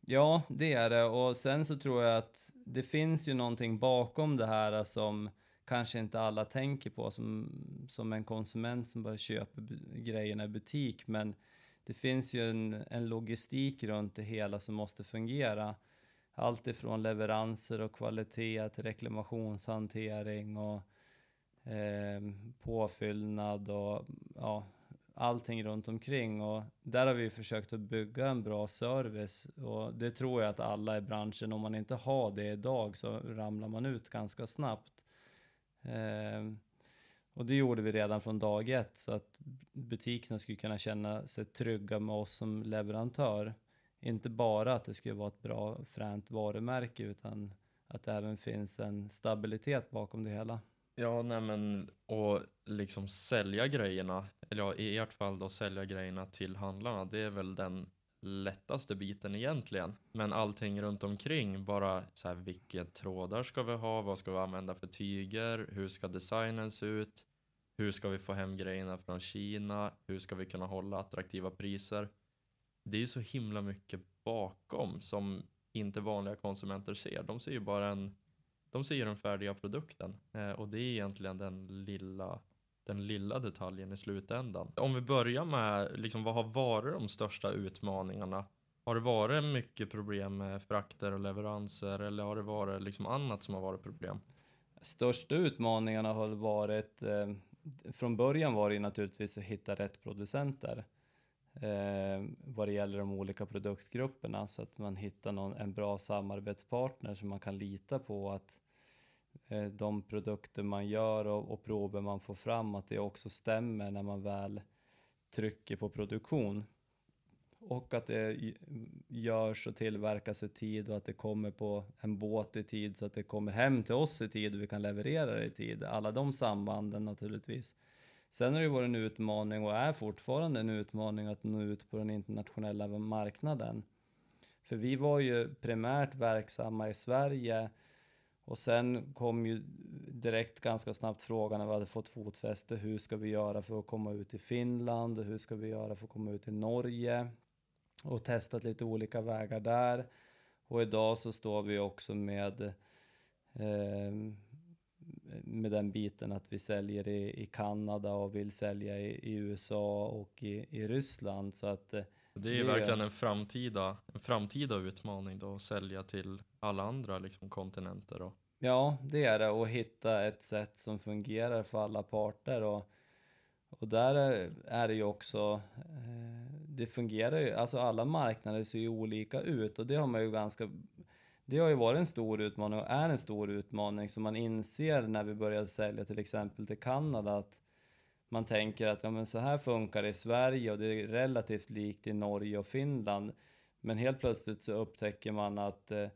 Ja, det är det och sen så tror jag att det finns ju någonting bakom det här som kanske inte alla tänker på som, som en konsument som bara köper grejerna i butik men det finns ju en, en logistik runt det hela som måste fungera. Allt ifrån leveranser och kvalitet till reklamationshantering och eh, påfyllnad och ja, allting runt omkring och där har vi försökt att bygga en bra service och det tror jag att alla i branschen, om man inte har det idag så ramlar man ut ganska snabbt. Eh, och det gjorde vi redan från dag ett så att butikerna skulle kunna känna sig trygga med oss som leverantör. Inte bara att det skulle vara ett bra fränt varumärke utan att det även finns en stabilitet bakom det hela. Ja, nej men och liksom sälja grejerna, eller ja, i ert fall då sälja grejerna till handlarna, det är väl den lättaste biten egentligen. Men allting runt omkring, bara så här, vilka trådar ska vi ha, vad ska vi använda för tyger, hur ska designen se ut, hur ska vi få hem grejerna från Kina, hur ska vi kunna hålla attraktiva priser. Det är ju så himla mycket bakom som inte vanliga konsumenter ser. De ser ju bara en, de ser den färdiga produkten eh, och det är egentligen den lilla den lilla detaljen i slutändan. Om vi börjar med, liksom, vad har varit de största utmaningarna? Har det varit mycket problem med frakter och leveranser eller har det varit liksom annat som har varit problem? Största utmaningarna har varit, eh, från början var det naturligtvis att hitta rätt producenter eh, vad det gäller de olika produktgrupperna så att man hittar någon, en bra samarbetspartner som man kan lita på att Eh, de produkter man gör och, och prover man får fram, att det också stämmer när man väl trycker på produktion. Och att det görs och tillverkas i tid och att det kommer på en båt i tid så att det kommer hem till oss i tid och vi kan leverera det i tid. Alla de sambanden naturligtvis. Sen har det varit en utmaning och är fortfarande en utmaning att nå ut på den internationella marknaden. För vi var ju primärt verksamma i Sverige och sen kom ju direkt ganska snabbt frågan när vi hade fått fotfäste, hur ska vi göra för att komma ut i Finland och hur ska vi göra för att komma ut i Norge? Och testat lite olika vägar där. Och idag så står vi också med, eh, med den biten att vi säljer i, i Kanada och vill sälja i, i USA och i, i Ryssland. Så att eh, det är ju verkligen en framtida, en framtida utmaning då att sälja till alla andra liksom, kontinenter. Och... Ja, det är det. Och hitta ett sätt som fungerar för alla parter. Och, och där är, det ju också, eh, det fungerar ju, alltså alla marknader ser ju olika ut. Och det har man ju ganska det har ju varit en stor utmaning och är en stor utmaning. Som man inser när vi börjar sälja till exempel till Kanada att man tänker att ja, men så här funkar det i Sverige och det är relativt likt i Norge och Finland. Men helt plötsligt så upptäcker man att eh,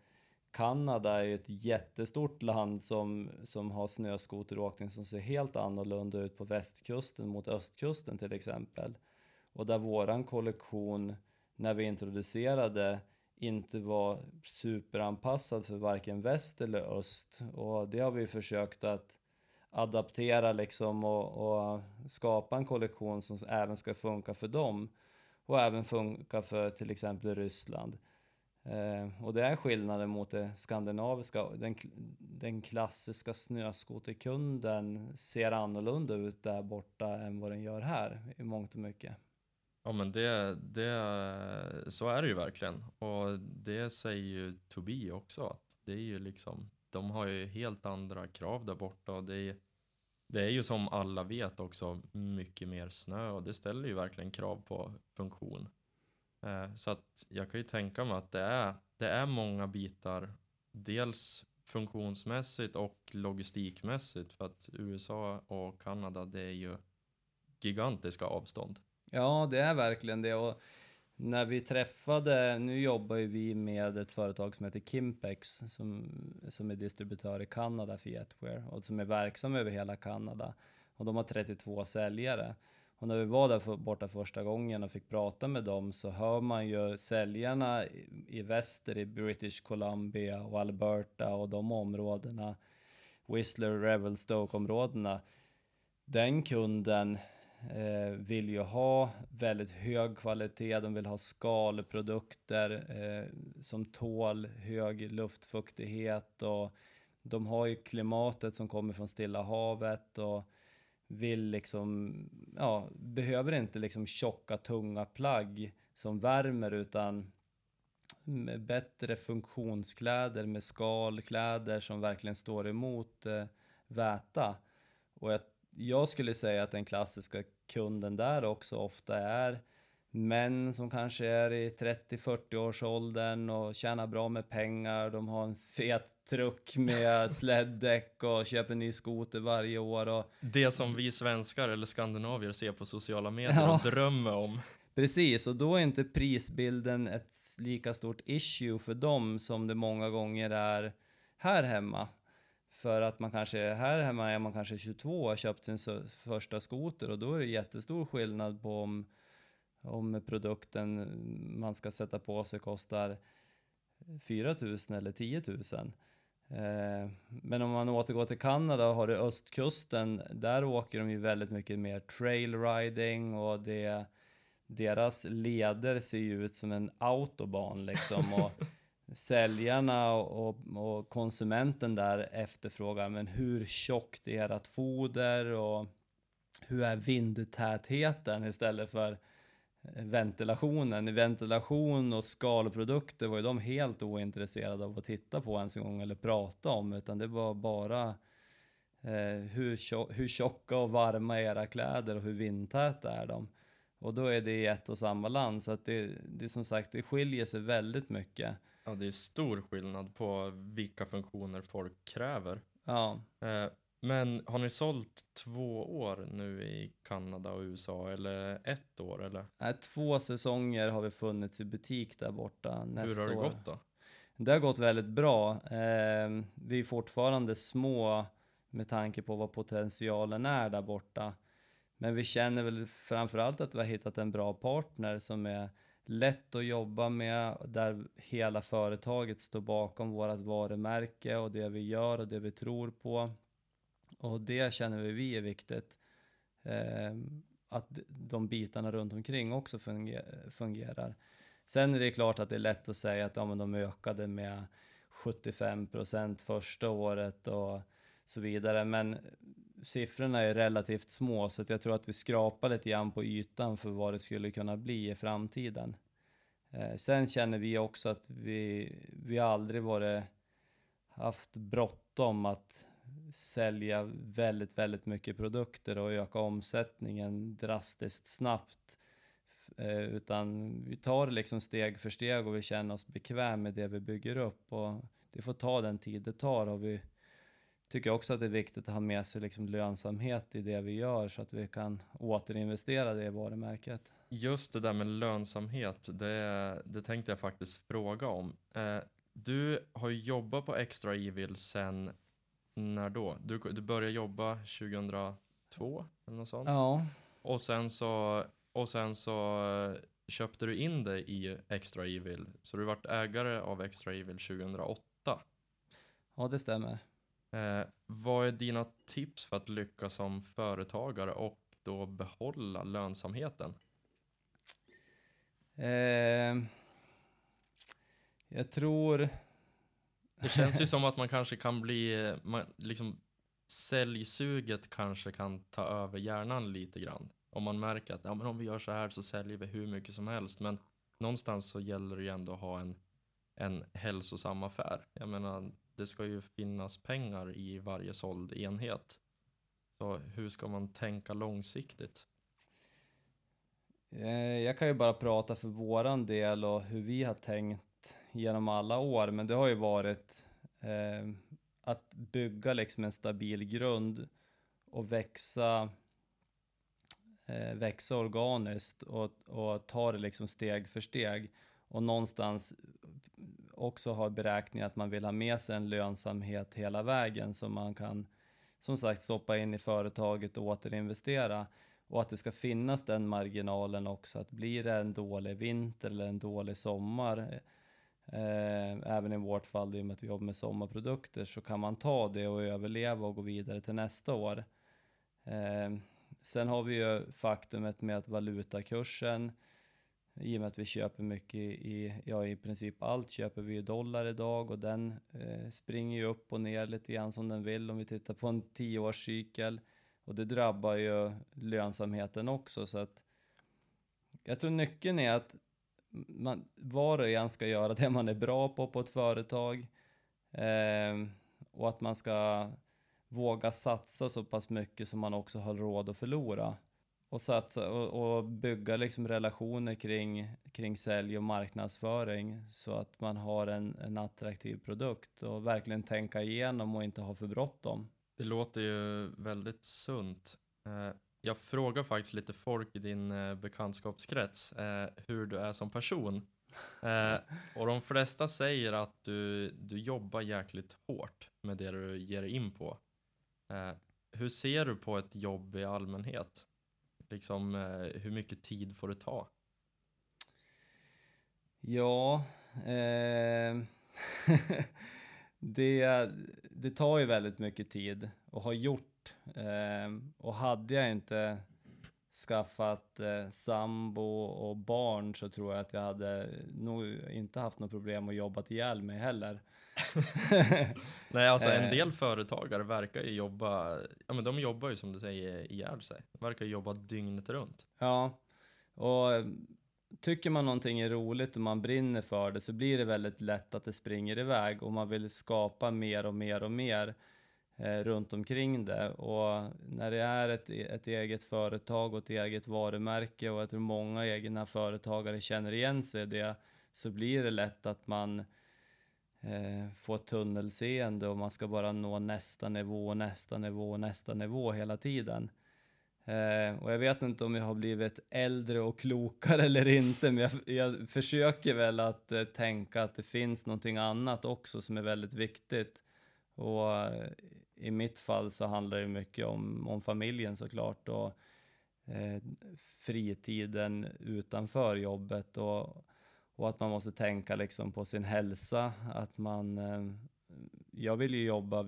Kanada är ett jättestort land som, som har snöskoteråkning som ser helt annorlunda ut på västkusten mot östkusten till exempel. Och där våran kollektion, när vi introducerade, inte var superanpassad för varken väst eller öst. Och det har vi försökt att adaptera liksom och, och skapa en kollektion som även ska funka för dem och även funka för till exempel Ryssland. Eh, och det är skillnaden mot det skandinaviska. Den, den klassiska snöskoterkunden ser annorlunda ut där borta än vad den gör här i mångt och mycket. Ja men det, det, så är det ju verkligen. Och det säger ju Tobi också att det är ju liksom, de har ju helt andra krav där borta och det är, det är ju som alla vet också mycket mer snö och det ställer ju verkligen krav på funktion. Eh, så att jag kan ju tänka mig att det är, det är många bitar, dels funktionsmässigt och logistikmässigt för att USA och Kanada det är ju gigantiska avstånd. Ja, det är verkligen det. Och när vi träffade, nu jobbar ju vi med ett företag som heter Kimpex som, som är distributör i Kanada för jetware och som är verksam över hela Kanada. Och de har 32 säljare. Och när vi var där för, borta första gången och fick prata med dem så hör man ju säljarna i, i väster i British Columbia och Alberta och de områdena, Whistler, Revelstoke-områdena. Den kunden Eh, vill ju ha väldigt hög kvalitet, de vill ha skalprodukter eh, som tål hög luftfuktighet och de har ju klimatet som kommer från Stilla havet och vill liksom, ja, behöver inte liksom tjocka tunga plagg som värmer utan bättre funktionskläder med skalkläder som verkligen står emot eh, väta. Och jag, jag skulle säga att den klassiska kunden där också ofta är män som kanske är i 30-40 års åldern och tjänar bra med pengar. De har en fet truck med släddäck och köper ny skoter varje år. Och... Det som vi svenskar eller skandinavier ser på sociala medier ja. och drömmer om. Precis, och då är inte prisbilden ett lika stort issue för dem som det många gånger är här hemma. För att man kanske, här hemma är man kanske 22 och har köpt sin första skoter och då är det jättestor skillnad på om, om produkten man ska sätta på sig kostar 4 000 eller 10 000. Eh, men om man återgår till Kanada och har det östkusten, där åker de ju väldigt mycket mer trailriding och det, deras leder ser ju ut som en autobahn liksom. Och säljarna och, och, konsumenten där efterfrågar, men hur tjockt är ert foder och hur är vindtätheten istället för eh, ventilationen. I Ventilation och skalprodukter var ju de helt ointresserade av att titta på ens en gång eller prata om, utan det var bara eh, hur, tjock, hur tjocka och varma är era kläder och hur vindtäta är de? Och då är det i ett och samma land, så att det, det som sagt, det skiljer sig väldigt mycket. Ja, det är stor skillnad på vilka funktioner folk kräver. Ja. Eh, men har ni sålt två år nu i Kanada och USA eller ett år eller? Nej, två säsonger har vi funnits i butik där borta. Nästa Hur har det år. gått då? Det har gått väldigt bra. Eh, vi är fortfarande små med tanke på vad potentialen är där borta. Men vi känner väl framförallt att vi har hittat en bra partner som är lätt att jobba med, där hela företaget står bakom vårt varumärke och det vi gör och det vi tror på. Och det känner vi är viktigt. Eh, att de bitarna runt omkring också fungerar. Sen är det klart att det är lätt att säga att ja, men de ökade med 75% första året och så vidare. Men siffrorna är relativt små så jag tror att vi skrapar lite grann på ytan för vad det skulle kunna bli i framtiden. Eh, sen känner vi också att vi, vi aldrig varit haft bråttom att sälja väldigt, väldigt mycket produkter och öka omsättningen drastiskt snabbt. Eh, utan vi tar det liksom steg för steg och vi känner oss bekväm med det vi bygger upp och det får ta den tid det tar och vi tycker också att det är viktigt att ha med sig liksom lönsamhet i det vi gör så att vi kan återinvestera det i varumärket. Just det där med lönsamhet, det, det tänkte jag faktiskt fråga om. Eh, du har jobbat på Extra Evil sen när då? Du, du började jobba 2002 eller något sånt? Ja. Och sen så, och sen så eh, köpte du in dig i Extra Evil, så du vart ägare av Extra Evil 2008. Ja, det stämmer. Eh, vad är dina tips för att lyckas som företagare och då behålla lönsamheten? Eh, jag tror... Det känns ju som att man kanske kan bli, man, liksom säljsuget kanske kan ta över hjärnan lite grann. Om man märker att ja, men om vi gör så här så säljer vi hur mycket som helst. Men någonstans så gäller det ju ändå att ha en, en hälsosam affär. Jag menar, det ska ju finnas pengar i varje såld enhet. Så hur ska man tänka långsiktigt? Eh, jag kan ju bara prata för våran del och hur vi har tänkt genom alla år, men det har ju varit eh, att bygga liksom en stabil grund och växa, eh, växa organiskt och, och ta det liksom steg för steg och någonstans också har beräkningar att man vill ha med sig en lönsamhet hela vägen som man kan som sagt stoppa in i företaget och återinvestera och att det ska finnas den marginalen också att blir det en dålig vinter eller en dålig sommar eh, även i vårt fall i och med att vi jobbar med sommarprodukter så kan man ta det och överleva och gå vidare till nästa år. Eh, sen har vi ju faktumet med att valutakursen i och med att vi köper mycket i, ja i princip allt köper vi ju dollar idag och den eh, springer ju upp och ner lite grann som den vill om vi tittar på en tioårscykel. Och det drabbar ju lönsamheten också. Så att jag tror nyckeln är att man, var och en ska göra det man är bra på på ett företag. Eh, och att man ska våga satsa så pass mycket som man också har råd att förlora och, satsa, och, och, bygga liksom relationer kring, kring sälj och marknadsföring så att man har en, en attraktiv produkt och verkligen tänka igenom och inte ha för bråttom. Det låter ju väldigt sunt. Eh, jag frågar faktiskt lite folk i din eh, bekantskapskrets eh, hur du är som person. Och de flesta säger att du, du jobbar jäkligt hårt med det du ger dig in på. Hur ser du på ett jobb i allmänhet? Liksom, eh, hur mycket tid får det ta? Ja, eh... det, det tar ju väldigt mycket tid och har gjort. Eh, och hade jag inte skaffat eh, sambo och barn så tror jag att jag hade nog inte haft något problem att jobba ihjäl mig heller. Nej, alltså en eh. del företagare verkar ju jobba, ja men de jobbar ju som du säger ihjäl sig. De verkar jobba dygnet runt. Ja, och tycker man någonting är roligt och man brinner för det så blir det väldigt lätt att det springer iväg och man vill skapa mer och mer och mer eh, runt omkring det. Och när det är ett, ett eget företag och ett eget varumärke och jag tror många egna företagare känner igen sig i det så blir det lätt att man Eh, få tunnelseende och man ska bara nå nästa nivå, nästa nivå, nästa nivå hela tiden. Eh, och jag vet inte om jag har blivit äldre och klokare eller inte, men jag, jag försöker väl att eh, tänka att det finns någonting annat också som är väldigt viktigt. Och eh, i mitt fall så handlar det mycket om, om familjen såklart och eh, fritiden utanför jobbet och, och att man måste tänka liksom på sin hälsa, att man, eh, jag vill ju jobba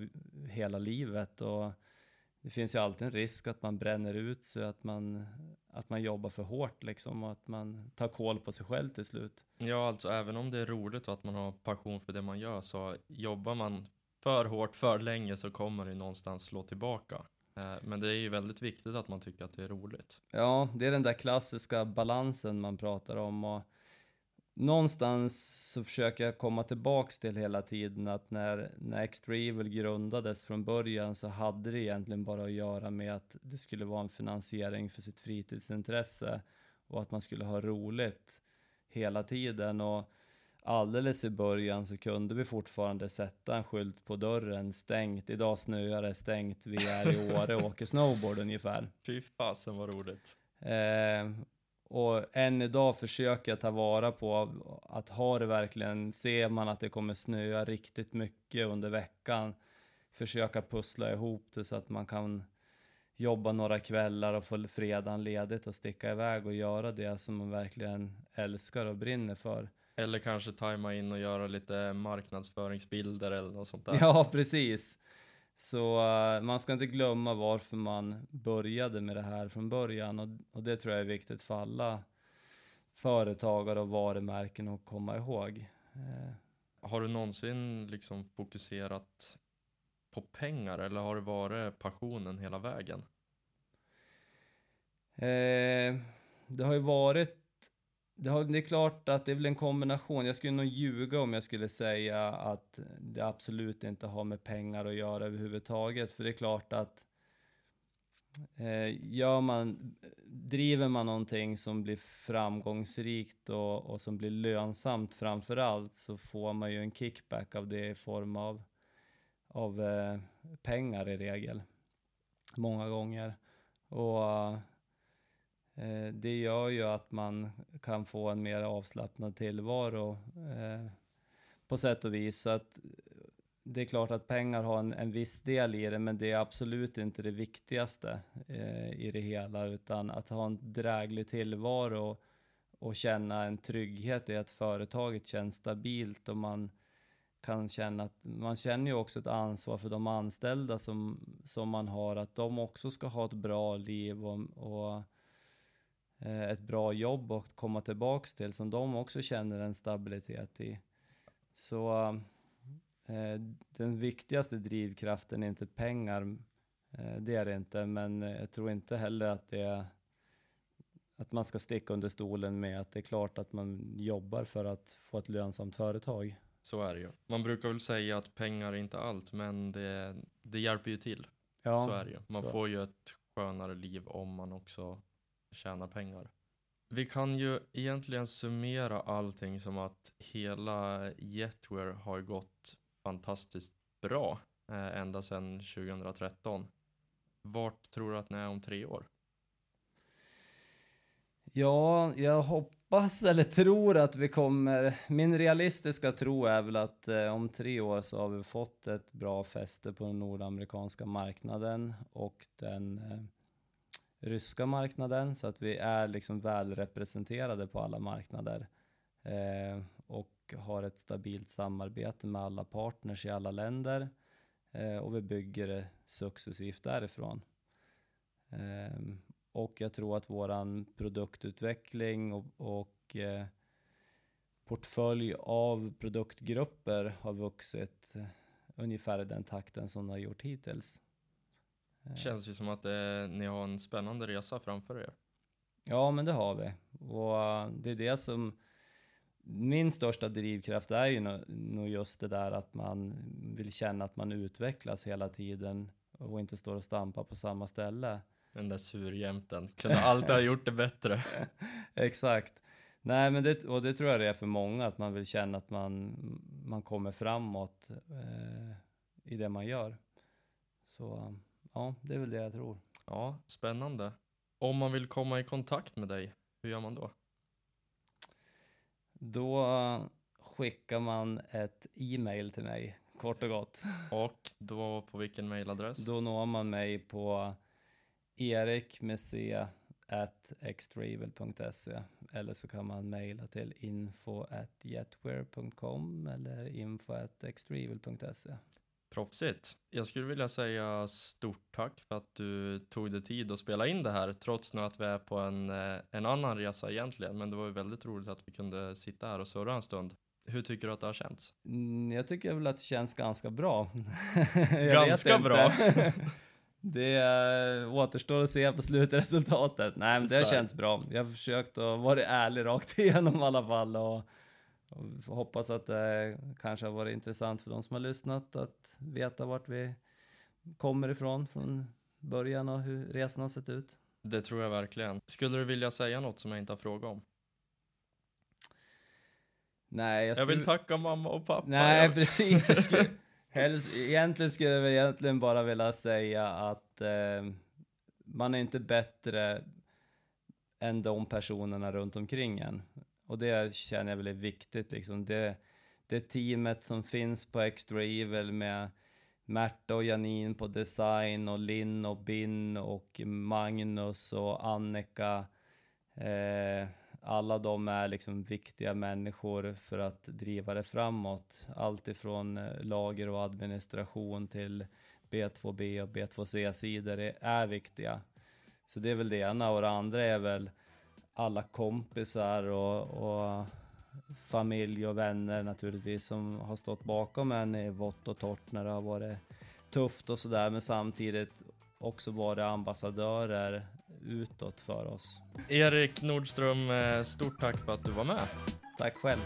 hela livet och det finns ju alltid en risk att man bränner ut sig, att man, att man jobbar för hårt liksom och att man tar koll på sig själv till slut. Ja, alltså även om det är roligt och att man har passion för det man gör så jobbar man för hårt för länge så kommer det någonstans slå tillbaka. Eh, men det är ju väldigt viktigt att man tycker att det är roligt. Ja, det är den där klassiska balansen man pratar om och någonstans så försöker jag komma tillbaks till hela tiden att när, när Extra Evil grundades från början så hade det egentligen bara att göra med att det skulle vara en finansiering för sitt fritidsintresse och att man skulle ha roligt hela tiden och alldeles i början så kunde vi fortfarande sätta en skylt på dörren, stängt, idag snöar det, stängt, vi är i Åre och åker snowboard ungefär. Fy fasen vad roligt. Eh, och än idag försöker jag ta vara på att ha det verkligen, ser man att det kommer snöa riktigt mycket under veckan, försöka pussla ihop det så att man kan jobba några kvällar och få fredagen ledigt och sticka iväg och göra det som man verkligen älskar och brinner för. Eller kanske tajma in och göra lite marknadsföringsbilder eller något sånt där. Ja, precis. Så uh, man ska inte glömma varför man började med det här från början och, och det tror jag är viktigt för alla företagare och varumärken att komma ihåg. Uh, har du någonsin liksom fokuserat på pengar eller har det varit passionen hela vägen? Uh, det har ju varit det, har, det är klart att det är väl en kombination. Jag skulle nog ljuga om jag skulle säga att det absolut inte har med pengar att göra överhuvudtaget. För det är klart att eh, gör man, driver man någonting som blir framgångsrikt och, och som blir lönsamt framför allt så får man ju en kickback av det i form av, av eh, pengar i regel. Många gånger. Och Eh, det gör ju att man kan få en mer avslappnad tillvaro eh, på sätt och vis. Så att det är klart att pengar har en, en viss del i det, men det är absolut inte det viktigaste eh, i det hela, utan att ha en dräglig tillvaro och känna en trygghet i att företaget känns stabilt och man kan känna att man känner ju också ett ansvar för de anställda som, som man har, att de också ska ha ett bra liv och, och ett bra jobb att komma tillbaks till som de också känner en stabilitet i. Så eh, den viktigaste drivkraften är inte pengar, eh, det är det inte, men jag tror inte heller att det är att man ska sticka under stolen med att det är klart att man jobbar för att få ett lönsamt företag. Så är det ju. Man brukar väl säga att pengar är inte allt, men det, det hjälper ju till. Ja, så är det ju. Man så. får ju ett skönare liv om man också tjäna pengar. Vi kan ju egentligen summera allting som att hela jetware har gått fantastiskt bra eh, ända sedan 2013. Vart tror du att ni är om tre år? Ja, jag hoppas eller tror att vi kommer, min realistiska tro är väl att eh, om tre år så har vi fått ett bra fäste på den nordamerikanska marknaden och den eh, ryska marknaden så att vi är liksom väl representerade på alla marknader eh, och har ett stabilt samarbete med alla partners i alla länder eh, och vi bygger det successivt därifrån. Eh, och jag tror att våran produktutveckling och, och eh, portfölj av produktgrupper har vuxit eh, ungefär i den takten som det har gjort hittills. Eh. Känns ju som att det, ni har en spännande resa framför er. Ja, men det har vi. Och eh, det är det som... Min största drivkraft är ju nog just det där att man vill känna att man utvecklas hela tiden och inte står och stampar på samma ställe. Den där surjämten, kunde alltid ha gjort det bättre. Exakt. Nej, men det, och det tror jag det är för många, att man vill känna att man, man kommer framåt eh, i det man gör. Så ja, det är väl det jag tror. Ja, spännande. Om man vill komma i kontakt med dig, hur gör man då? Då skickar man ett e-mail till mig, kort och gott. Och då på vilken mailadress? Då når man mig på erik med c at extravel.se eller så kan man mejla till info at jetwear.com eller info at. Proffsigt. Jag skulle vilja säga stort tack för att du tog dig tid att spela in det här, trots nu att vi är på en, eh, en annan resa egentligen. Men det var ju väldigt roligt att vi kunde sitta här och surra en stund. Hur tycker du att det har känts? Mm, jag tycker väl att det känns ganska bra. ganska bra? det återstår att se på slutresultatet. Nej, men det har känts bra. Jag har försökt att vara ärlig rakt igenom i alla fall. Och hoppas att det kanske har varit intressant för de som har lyssnat att veta vart vi kommer ifrån från början och hur resan har sett ut. Det tror jag verkligen. Skulle du vilja säga något som jag inte har frågat om? Nej, jag, jag vill tacka mamma och pappa. Nej, precis. Jag skulle, helst, egentligen skulle jag egentligen bara vilja säga att eh, man är inte bättre än de personerna runt omkring en. Och det känner jag väl är viktigt liksom. Det, det teamet som finns på Extra Evil med Märta och Janin på design och Linn och Bin och Magnus och Annika. Eh, alla de är liksom viktiga människor för att driva det framåt. Allt ifrån eh, lager och administration till B2B och B2C-sidor är viktiga. Så det är väl det ena och det andra är väl alla kompisar och, och familj och vänner naturligtvis som har stått bakom en i vått och torrt när det har varit tufft och sådär men samtidigt också varit ambassadörer utåt för oss. Erik Nordström, eh, stort tack för att du var med. Tack själv.